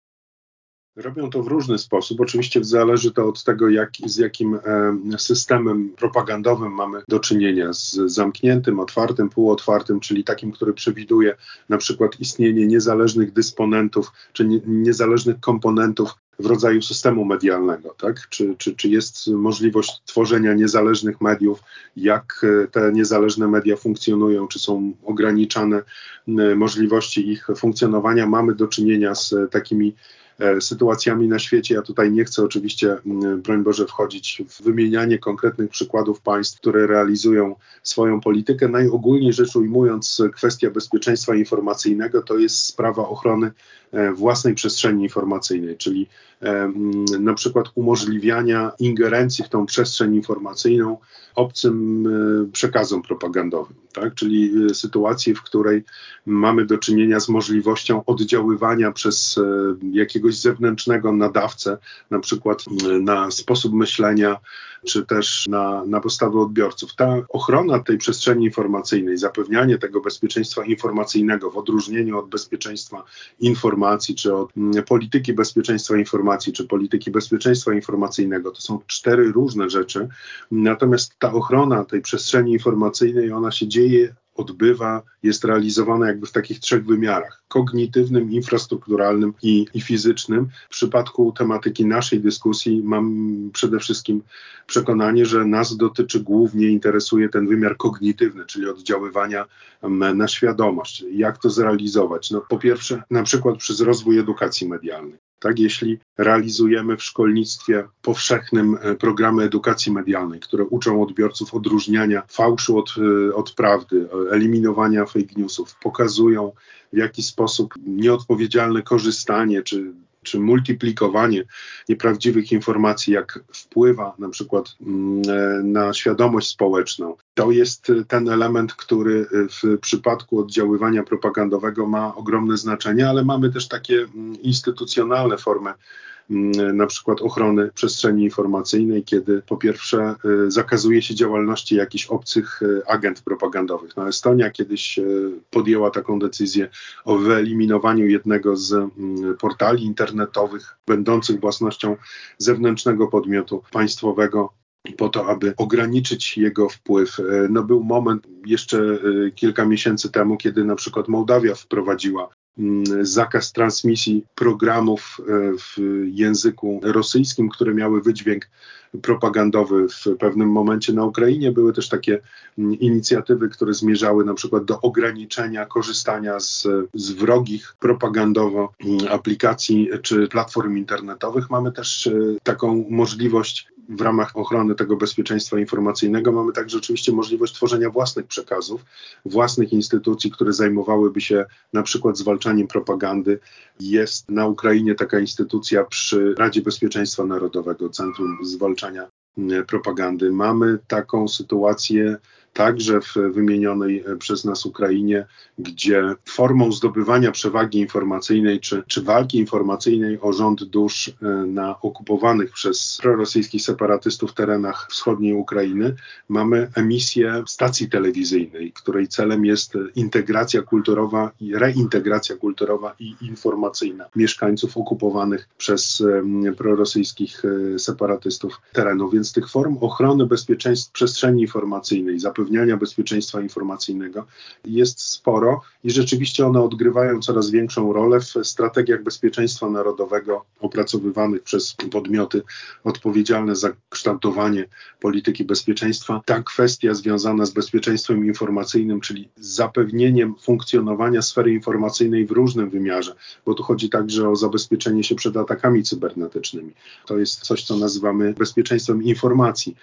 Robią to w różny sposób. Oczywiście zależy to od tego, jak, z jakim e, systemem propagandowym mamy do czynienia. Z zamkniętym, otwartym, półotwartym, czyli takim, który przewiduje na przykład istnienie niezależnych dysponentów czy nie, niezależnych komponentów w rodzaju systemu medialnego, tak? Czy, czy, czy jest możliwość tworzenia niezależnych mediów, jak e, te niezależne media funkcjonują, czy są ograniczane możliwości ich funkcjonowania. Mamy do czynienia z takimi E, sytuacjami na świecie. Ja tutaj nie chcę oczywiście, broń Boże, wchodzić w wymienianie konkretnych przykładów państw, które realizują swoją politykę. Najogólniej rzecz ujmując, kwestia bezpieczeństwa informacyjnego to jest sprawa ochrony e, własnej przestrzeni informacyjnej, czyli e, na przykład umożliwiania ingerencji w tą przestrzeń informacyjną obcym przekazom propagandowym, tak? czyli sytuacji, w której mamy do czynienia z możliwością oddziaływania przez jakiegoś jakiegoś zewnętrznego nadawcę, na przykład mm, na sposób myślenia, czy też na, na postawy odbiorców. Ta ochrona tej przestrzeni informacyjnej, zapewnianie tego bezpieczeństwa informacyjnego w odróżnieniu od bezpieczeństwa informacji, czy od mm, polityki bezpieczeństwa informacji, czy polityki bezpieczeństwa informacyjnego, to są cztery różne rzeczy. Natomiast ta ochrona tej przestrzeni informacyjnej, ona się dzieje odbywa, jest realizowana jakby w takich trzech wymiarach: kognitywnym, infrastrukturalnym i, i fizycznym. W przypadku tematyki naszej dyskusji mam przede wszystkim przekonanie, że nas dotyczy głównie, interesuje ten wymiar kognitywny, czyli oddziaływania na świadomość. Jak to zrealizować? No, po pierwsze, na przykład przez rozwój edukacji medialnej. Tak, jeśli realizujemy w szkolnictwie powszechnym e, programy edukacji medialnej, które uczą odbiorców odróżniania fałszu od, e, od prawdy, e, eliminowania fake newsów, pokazują w jaki sposób nieodpowiedzialne korzystanie czy czy multiplikowanie nieprawdziwych informacji, jak wpływa na przykład mm, na świadomość społeczną, to jest ten element, który w przypadku oddziaływania propagandowego ma ogromne znaczenie, ale mamy też takie mm, instytucjonalne formy na przykład ochrony przestrzeni informacyjnej, kiedy po pierwsze y, zakazuje się działalności jakichś obcych y, agent propagandowych. No, Estonia kiedyś y, podjęła taką decyzję o wyeliminowaniu jednego z mm, portali internetowych będących własnością zewnętrznego podmiotu państwowego po to, aby ograniczyć jego wpływ. No był moment jeszcze kilka miesięcy temu, kiedy na przykład Mołdawia wprowadziła Mm, zakaz transmisji programów e, w języku rosyjskim, które miały wydźwięk propagandowy w pewnym momencie na Ukrainie. Były też takie mm, inicjatywy, które zmierzały na przykład do ograniczenia korzystania z, z wrogich propagandowo mm, aplikacji czy platform internetowych. Mamy też e, taką możliwość w ramach ochrony tego bezpieczeństwa informacyjnego mamy także oczywiście możliwość tworzenia własnych przekazów, własnych instytucji, które zajmowałyby się na przykład zwalczaniem propagandy. Jest na Ukrainie taka instytucja przy Radzie Bezpieczeństwa Narodowego, Centrum Zwalczania mm, Propagandy. Mamy taką sytuację także w wymienionej przez nas Ukrainie, gdzie formą zdobywania przewagi informacyjnej czy, czy walki informacyjnej o rząd dusz e, na okupowanych przez prorosyjskich separatystów terenach wschodniej Ukrainy mamy emisję stacji telewizyjnej, której celem jest integracja kulturowa i reintegracja kulturowa i informacyjna mieszkańców okupowanych przez prorosyjskich e, separatystów terenów. Więc tych form ochrony bezpieczeństwa przestrzeni informacyjnej, zapewniania bezpieczeństwa informacyjnego jest sporo i rzeczywiście one odgrywają coraz większą rolę w strategiach bezpieczeństwa narodowego opracowywanych przez podmioty odpowiedzialne za kształtowanie polityki bezpieczeństwa. Ta kwestia związana z bezpieczeństwem informacyjnym, czyli zapewnieniem funkcjonowania sfery informacyjnej w różnym wymiarze, bo tu chodzi także o zabezpieczenie się przed atakami cybernetycznymi. To jest coś, co nazywamy bezpieczeństwem informacji.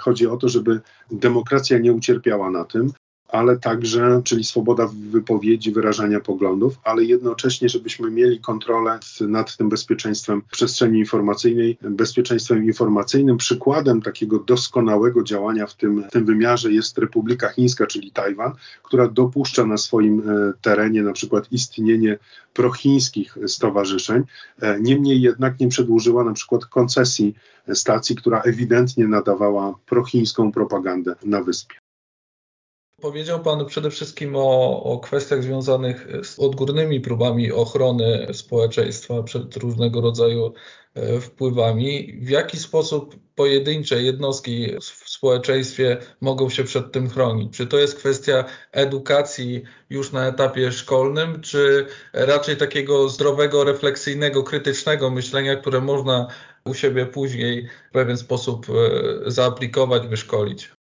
Chodzi o to, żeby demokracja nie ucierpiała na tym, ale także, czyli swoboda wypowiedzi, wyrażania poglądów, ale jednocześnie, żebyśmy mieli kontrolę nad tym bezpieczeństwem przestrzeni informacyjnej, bezpieczeństwem informacyjnym. Przykładem takiego doskonałego działania w tym, w tym wymiarze jest Republika Chińska, czyli Tajwan, która dopuszcza na swoim e, terenie na przykład istnienie prochińskich stowarzyszeń. E, niemniej jednak nie przedłużyła na przykład koncesji stacji, która ewidentnie nadawała prochińską propagandę na wyspie. Powiedział Pan przede wszystkim o, o, kwestiach związanych z odgórnymi próbami ochrony społeczeństwa przed różnego rodzaju e, wpływami. W jaki sposób pojedyncze jednostki w społeczeństwie mogą się przed tym chronić? Czy to jest kwestia edukacji już na etapie szkolnym, czy raczej takiego zdrowego, refleksyjnego, krytycznego myślenia, które można u siebie później w pewien sposób e, zaaplikować, wyszkolić?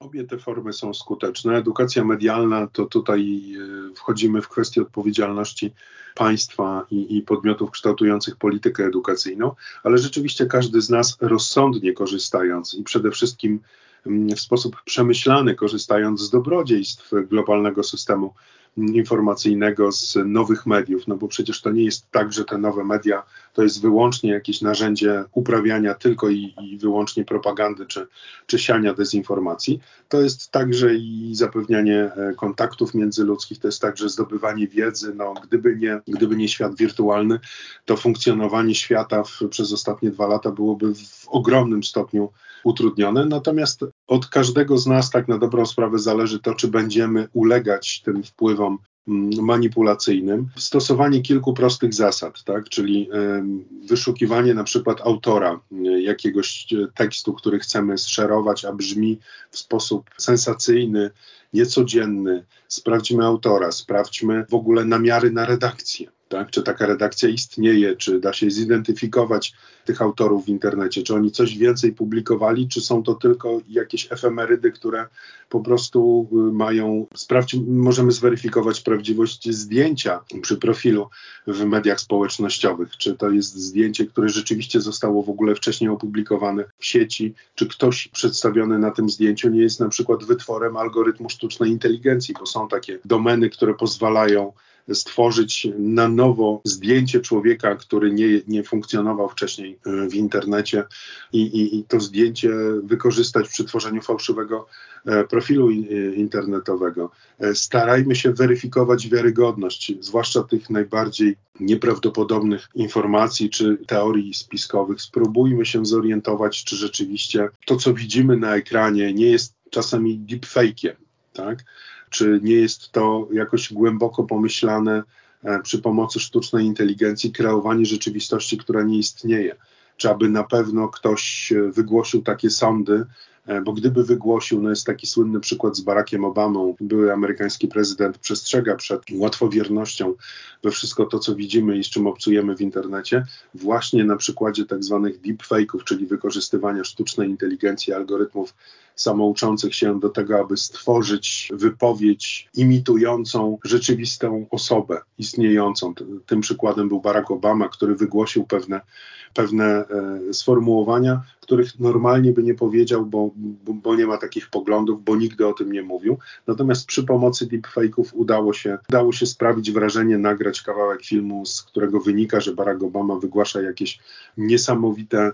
Obie te formy są skuteczne. Edukacja medialna to tutaj e, wchodzimy w kwestię odpowiedzialności państwa i, i, podmiotów kształtujących politykę edukacyjną, ale rzeczywiście każdy z nas rozsądnie korzystając i przede wszystkim mm, w sposób przemyślany, korzystając z dobrodziejstw globalnego systemu informacyjnego z nowych mediów, no bo przecież to nie jest tak, że te nowe media to jest wyłącznie jakieś narzędzie uprawiania tylko i, i wyłącznie propagandy czy, czy siania dezinformacji. To jest także i zapewnianie e, kontaktów międzyludzkich, to jest także zdobywanie wiedzy. No, gdyby, nie, gdyby nie świat wirtualny, to funkcjonowanie świata w, przez ostatnie dwa lata byłoby w ogromnym stopniu utrudnione. Natomiast od każdego z nas tak na dobrą sprawę zależy to, czy będziemy ulegać tym wpływom mm, manipulacyjnym, stosowanie kilku prostych zasad, tak? czyli wyszukiwanie na przykład autora y, jakiegoś y, tekstu, który chcemy szerować, a brzmi w sposób sensacyjny, niecodzienny. Sprawdźmy autora, sprawdźmy w ogóle namiary na redakcję tak? Czy taka redakcja istnieje, czy da się zidentyfikować tych autorów w internecie, czy oni coś więcej publikowali, czy są to tylko jakieś efemerydy, które po prostu y, mają sprawdź, możemy zweryfikować prawdziwość zdjęcia przy profilu w mediach społecznościowych, czy to jest zdjęcie, które rzeczywiście zostało w ogóle wcześniej opublikowane w sieci, czy ktoś przedstawiony na tym zdjęciu nie jest na przykład wytworem algorytmu sztucznej inteligencji, bo są takie domeny, które pozwalają stworzyć na nowo zdjęcie człowieka, który nie, nie funkcjonował wcześniej e, w internecie i, i, i to zdjęcie wykorzystać przy tworzeniu fałszywego e, profilu internetowego. E, starajmy się weryfikować wiarygodność, zwłaszcza tych najbardziej nieprawdopodobnych informacji czy teorii spiskowych. Spróbujmy się zorientować, czy rzeczywiście to, co widzimy na ekranie, nie jest czasami deepfake'iem. Tak? Czy nie jest to jakoś głęboko pomyślane e, przy pomocy sztucznej inteligencji kreowanie rzeczywistości, która nie istnieje? Czy aby na pewno ktoś e, wygłosił takie sądy, bo gdyby wygłosił, no jest taki słynny przykład z Barackiem Obamą, były amerykański prezydent przestrzega przed łatwowiernością we wszystko to, co widzimy i z czym obcujemy w internecie, właśnie na przykładzie tak zwanych deepfake'ów, czyli wykorzystywania sztucznej inteligencji, algorytmów samouczących się do tego, aby stworzyć wypowiedź imitującą rzeczywistą osobę istniejącą. Tym przykładem był Barack Obama, który wygłosił pewne, pewne e, sformułowania, których normalnie by nie powiedział, bo, bo, nie ma takich poglądów, bo nigdy o tym nie mówił. Natomiast przy pomocy deepfake'ów udało się, udało się sprawić wrażenie, nagrać kawałek filmu, z którego wynika, że Barack Obama wygłasza jakieś niesamowite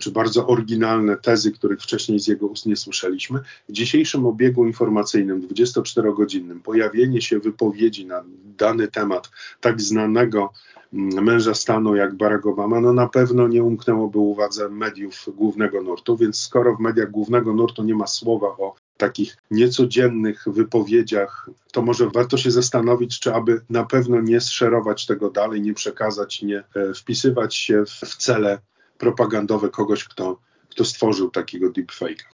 czy bardzo oryginalne tezy, których wcześniej z jego ust nie słyszeliśmy. W dzisiejszym obiegu informacyjnym, 24-godzinnym, pojawienie się wypowiedzi na dany temat tak znanego mm, męża stanu jak Barack Obama, no na pewno nie umknęłoby uwadze mediów głównego nurtu, więc skoro w mediach głównego nurtu nie ma słowa o takich niecodziennych wypowiedziach, to może warto się zastanowić, czy aby na pewno nie szerować tego dalej, nie przekazać, nie e, wpisywać się w cele propagandowe kogoś, kto, kto stworzył takiego deepfake'a.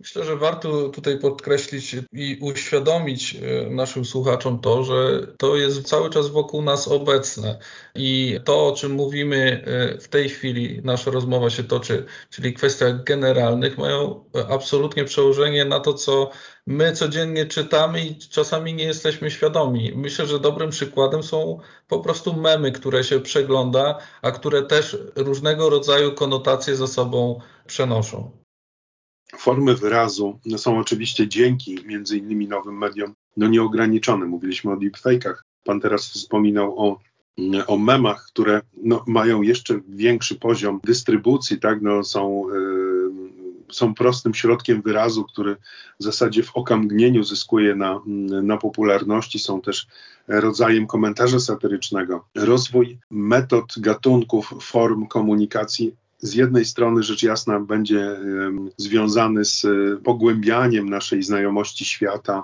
Myślę, że warto tutaj podkreślić i uświadomić e, naszym słuchaczom to, że to jest cały czas wokół nas obecne i to, o czym mówimy e, w tej chwili, nasza rozmowa się toczy, czyli kwestiach generalnych, mają absolutnie przełożenie na to, co my codziennie czytamy i czasami nie jesteśmy świadomi. Myślę, że dobrym przykładem są po prostu memy, które się przegląda, a które też różnego rodzaju konotacje ze sobą przenoszą. Formy wyrazu są oczywiście dzięki między innymi nowym mediom no nieograniczone. Mówiliśmy o deepfake'ach. Pan teraz wspominał o, o memach, które no, mają jeszcze większy poziom dystrybucji, tak? No, są, yy, są prostym środkiem wyrazu, który w zasadzie w okamgnieniu zyskuje na, na popularności, są też rodzajem komentarza satyrycznego. Rozwój metod, gatunków, form komunikacji z jednej strony rzecz jasna będzie związany z pogłębianiem naszej znajomości świata,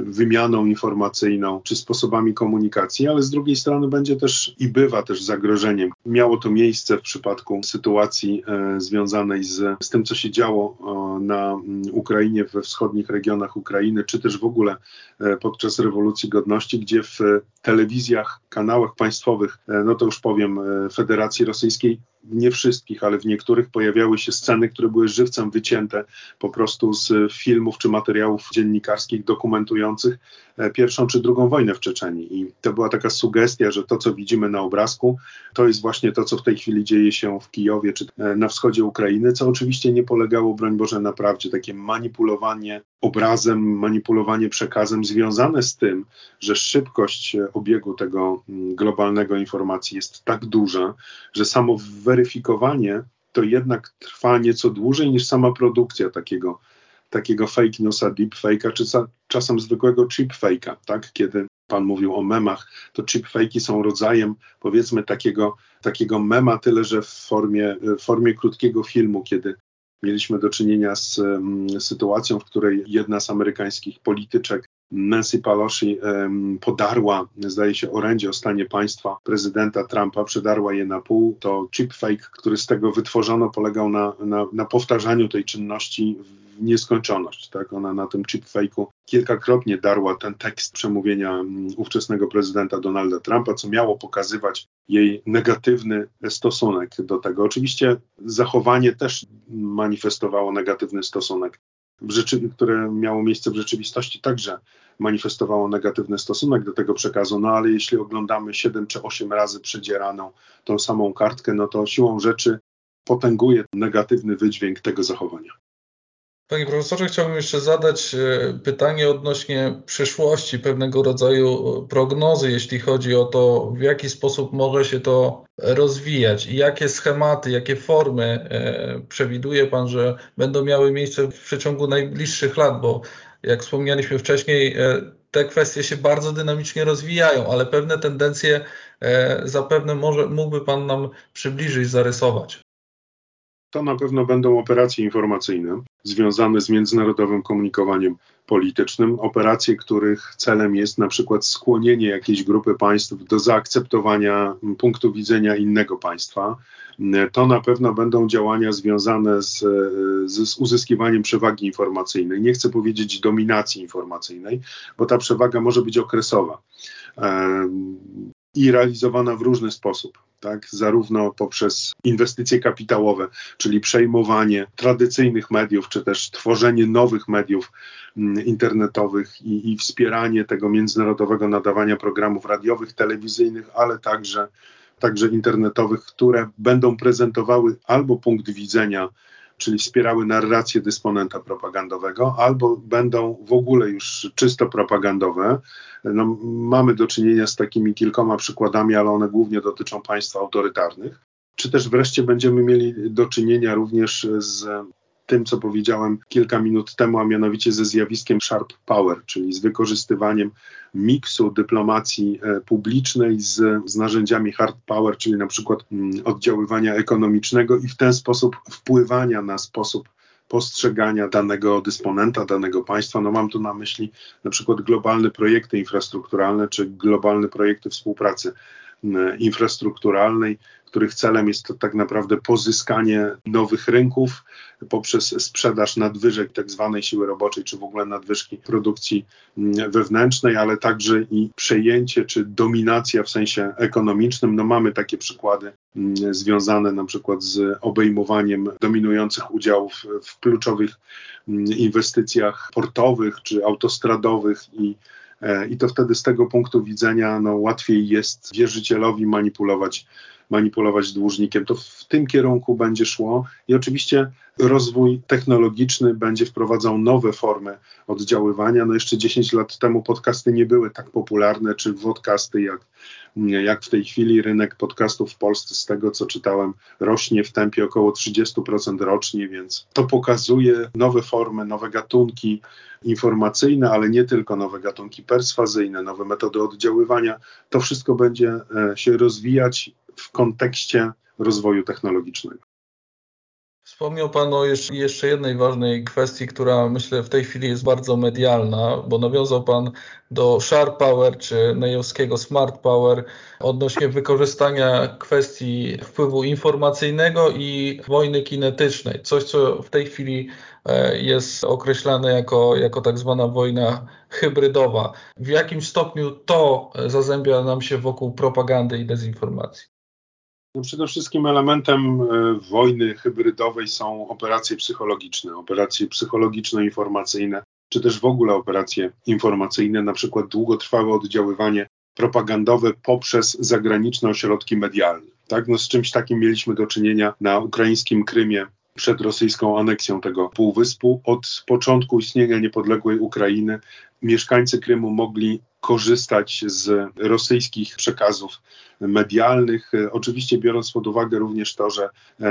wymianą informacyjną czy sposobami komunikacji, ale z drugiej strony będzie też i bywa też zagrożeniem. Miało to miejsce w przypadku sytuacji e, związanej z, z tym, co się działo e, na Ukrainie, we wschodnich regionach Ukrainy, czy też w ogóle e, podczas rewolucji godności, gdzie w telewizjach, kanałach państwowych, no to już powiem, Federacji Rosyjskiej nie wszystkich, ale w niektórych pojawiały się sceny, które były żywcem wycięte po prostu z filmów czy materiałów dziennikarskich dokumentujących e, pierwszą czy drugą wojnę w Czeczeniu. I to była taka sugestia, że to, co widzimy na obrazku, to jest właśnie to, co w tej chwili dzieje się w Kijowie czy e, na wschodzie Ukrainy, co oczywiście nie polegało, broń Boże, na prawdzie. Takie manipulowanie obrazem, manipulowanie przekazem związane z tym, że szybkość obiegu tego mm, globalnego informacji jest tak duża, że samo weryfikowanie to jednak trwa nieco dłużej niż sama produkcja takiego, takiego fake newsa, deepfake'a, czy czasem zwykłego chipfake'a, tak? Kiedy Pan mówił o memach, to chipfake'i są rodzajem, powiedzmy, takiego, takiego mema, tyle że w formie, w formie krótkiego filmu, kiedy mieliśmy do czynienia z um, sytuacją, w której jedna z amerykańskich polityczek Nancy Pelosi podarła, zdaje się, orędzie o stanie państwa prezydenta Trumpa, przedarła je na pół. To chipfake, który z tego wytworzono, polegał na, na, na powtarzaniu tej czynności w nieskończoność. Tak? Ona na tym chipfake'u kilkakrotnie darła ten tekst przemówienia ówczesnego prezydenta Donalda Trumpa, co miało pokazywać jej negatywny stosunek do tego. Oczywiście zachowanie też manifestowało negatywny stosunek rzeczy, które miało miejsce w rzeczywistości, także manifestowało negatywny stosunek do tego przekazu. No ale jeśli oglądamy 7 czy 8 razy przedzieraną tą samą kartkę, no to siłą rzeczy potęguje negatywny wydźwięk tego zachowania. Panie profesorze, chciałbym jeszcze zadać e, pytanie odnośnie przyszłości, pewnego rodzaju e, prognozy, jeśli chodzi o to, w jaki sposób może się to rozwijać i jakie schematy, jakie formy e, przewiduje Pan, że będą miały miejsce w przeciągu najbliższych lat, bo jak wspomnieliśmy wcześniej, te kwestie się bardzo dynamicznie rozwijają, ale pewne tendencje zapewne może mógłby Pan nam przybliżyć, zarysować. To na pewno będą operacje informacyjne związane z międzynarodowym komunikowaniem politycznym, operacje, których celem jest na przykład skłonienie jakiejś grupy państw do zaakceptowania punktu widzenia innego państwa. To na pewno będą działania związane z, z, uzyskiwaniem przewagi informacyjnej. Nie chcę powiedzieć dominacji informacyjnej, bo ta przewaga może być okresowa i realizowana w różny sposób, tak? zarówno poprzez inwestycje kapitałowe, czyli przejmowanie tradycyjnych mediów, czy też tworzenie nowych mediów mm, internetowych i, i wspieranie tego międzynarodowego nadawania programów radiowych, telewizyjnych, ale także, także internetowych, które będą prezentowały albo punkt widzenia czyli wspierały narrację dysponenta propagandowego, albo będą w ogóle już czysto propagandowe. No, mamy do czynienia z takimi kilkoma przykładami, ale one głównie dotyczą państw autorytarnych. czy też wreszcie będziemy mieli do czynienia również z tym, co powiedziałem kilka minut temu, a mianowicie ze zjawiskiem sharp power, czyli z wykorzystywaniem miksu dyplomacji e, publicznej z, z narzędziami hard power, czyli na przykład mm, oddziaływania ekonomicznego i w ten sposób wpływania na sposób postrzegania danego dysponenta, danego państwa. No mam tu na myśli na przykład globalne projekty infrastrukturalne czy globalne projekty współpracy infrastrukturalnej, których celem jest to tak naprawdę pozyskanie nowych rynków poprzez sprzedaż nadwyżek tak zwanej siły roboczej, czy w ogóle nadwyżki produkcji wewnętrznej, ale także i przejęcie czy dominacja w sensie ekonomicznym. No mamy takie przykłady związane na przykład z obejmowaniem dominujących udziałów w kluczowych inwestycjach portowych czy autostradowych i E, i to wtedy z tego punktu widzenia no, łatwiej jest wierzycielowi manipulować, manipulować dłużnikiem. To w tym kierunku będzie szło i oczywiście rozwój technologiczny będzie wprowadzał nowe formy oddziaływania. No jeszcze 10 lat temu podcasty nie były tak popularne, czy podcasty jak, jak w tej chwili. Rynek podcastów w Polsce, z tego co czytałem, rośnie w tempie około 30% rocznie, więc to pokazuje nowe formy, nowe gatunki informacyjne, ale nie tylko nowe gatunki perswazyjne, nowe metody oddziaływania. To wszystko będzie e, się rozwijać w kontekście rozwoju technologicznego. Wspomniał Pan o jeszcze, jednej ważnej kwestii, która myślę w tej chwili jest bardzo medialna, bo nawiązał Pan do Sharp Power czy nejowskiego Smart Power odnośnie wykorzystania kwestii wpływu informacyjnego i wojny kinetycznej. Coś, co w tej chwili e, jest określane jako, jako tak zwana wojna hybrydowa. W jakim stopniu to zazębia nam się wokół propagandy i dezinformacji? No przede wszystkim elementem e, wojny hybrydowej są operacje psychologiczne, operacje psychologiczno-informacyjne, czy też w ogóle operacje informacyjne, na przykład długotrwałe oddziaływanie propagandowe poprzez zagraniczne ośrodki medialne. Tak? No z czymś takim mieliśmy do czynienia na ukraińskim Krymie przed rosyjską aneksją tego półwyspu. Od początku istnienia niepodległej Ukrainy mieszkańcy Krymu mogli korzystać z rosyjskich przekazów medialnych. Oczywiście biorąc pod uwagę również to, że,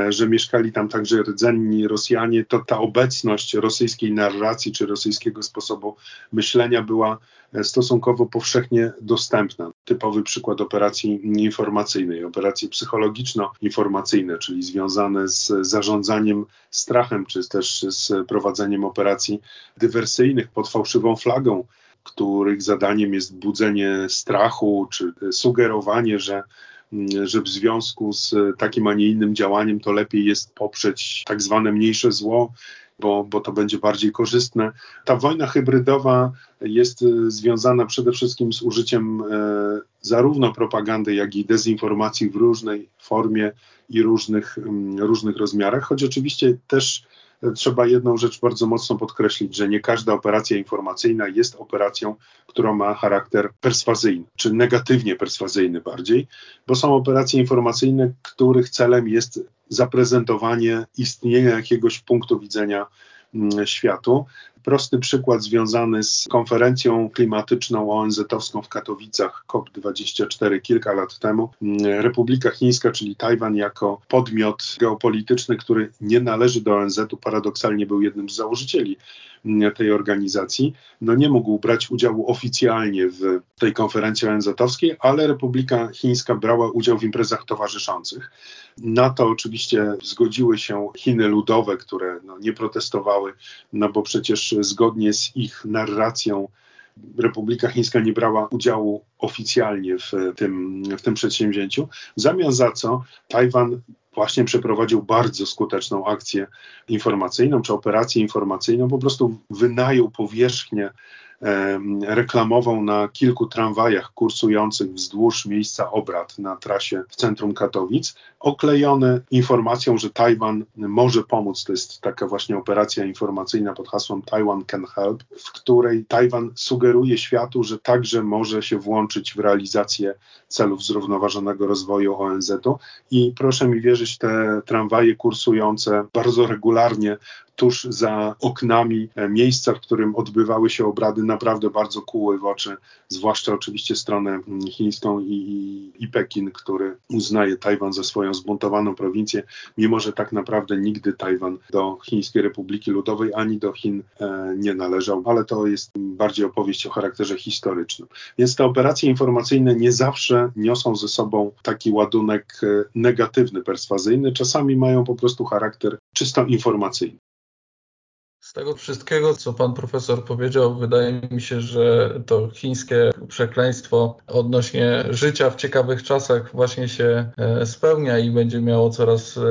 że mieszkali tam także rdzenni Rosjanie, to ta obecność rosyjskiej narracji czy rosyjskiego sposobu myślenia była stosunkowo powszechnie dostępna. Typowy przykład operacji informacyjnej, operacji psychologiczno-informacyjne, czyli związane z zarządzaniem strachem, czy też z prowadzeniem operacji dywersyjnych pod fałszywą flagą których zadaniem jest budzenie strachu czy sugerowanie, że że w związku z takim, a nie innym działaniem to lepiej jest poprzeć tak zwane mniejsze zło, bo, bo to będzie bardziej korzystne. Ta wojna hybrydowa jest związana przede wszystkim z użyciem e, zarówno propagandy, jak i dezinformacji w różnej formie i różnych, różnych rozmiarach, choć oczywiście też trzeba jedną rzecz bardzo mocno podkreślić, że nie każda operacja informacyjna jest operacją, która ma charakter perswazyjny, czy negatywnie perswazyjny bardziej, bo są operacje informacyjne, których celem jest zaprezentowanie istnienia jakiegoś punktu widzenia mm, światu prosty przykład związany z konferencją klimatyczną ONZ-owską w Katowicach COP24 kilka lat temu. Republika Chińska, czyli Tajwan, jako podmiot geopolityczny, który nie należy do ONZ-u, paradoksalnie był jednym z założycieli tej organizacji, no nie mógł brać udziału oficjalnie w tej konferencji ONZ-owskiej, ale Republika Chińska brała udział w imprezach towarzyszących. Na to oczywiście zgodziły się Chiny ludowe, które no, nie protestowały, no bo przecież zgodnie z ich narracją Republika Chińska nie brała udziału oficjalnie w tym, w tym przedsięwzięciu, w zamian za co Tajwan właśnie przeprowadził bardzo skuteczną akcję informacyjną czy operację informacyjną, po prostu wynajął powierzchnię reklamową na kilku tramwajach kursujących wzdłuż miejsca obrad na trasie w centrum Katowic, oklejone informacją, że Tajwan może pomóc. To jest taka właśnie operacja informacyjna pod hasłem Taiwan Can Help, w której Tajwan sugeruje światu, że także może się włączyć w realizację celów zrównoważonego rozwoju ONZ-u. I proszę mi wierzyć, te tramwaje kursujące bardzo regularnie tuż za oknami miejsca, w którym odbywały się obrady, naprawdę bardzo kuły w oczy, zwłaszcza oczywiście stronę mm, chińską i, i, i Pekin, który uznaje Tajwan za swoją zbuntowaną prowincję, mimo że tak naprawdę nigdy Tajwan do Chińskiej Republiki Ludowej ani do Chin e, nie należał, ale to jest bardziej opowieść o charakterze historycznym. Więc te operacje informacyjne nie zawsze niosą ze sobą taki ładunek e, negatywny, perswazyjny, czasami mają po prostu charakter czysto informacyjny. Z tego wszystkiego, co pan profesor powiedział, wydaje mi się, że to chińskie przekleństwo odnośnie życia w ciekawych czasach właśnie się e, spełnia i będzie miało coraz e,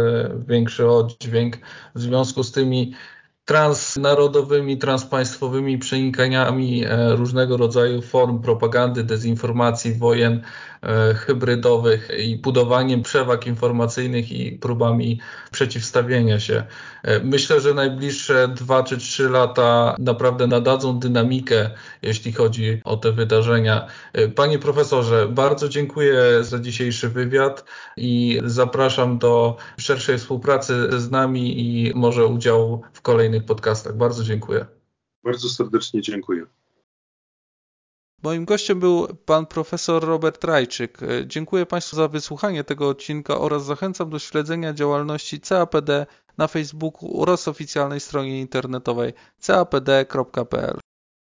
większy oddźwięk. W związku z tymi transnarodowymi, transpaństwowymi przenikaniami e, różnego rodzaju form propagandy, dezinformacji, wojen hybrydowych i budowaniem przewag informacyjnych i próbami przeciwstawienia się. E, myślę, że najbliższe dwa czy trzy lata naprawdę nadadzą dynamikę, jeśli chodzi o te wydarzenia. Panie profesorze, bardzo dziękuję za dzisiejszy wywiad i zapraszam do szerszej współpracy z nami i może udziału w kolejnych podcastach. Bardzo dziękuję. Bardzo serdecznie dziękuję. Moim gościem był pan profesor Robert Rajczyk. Dziękuję Państwu za wysłuchanie tego odcinka oraz zachęcam do śledzenia działalności CAPD na Facebooku oraz oficjalnej stronie internetowej capd.pl.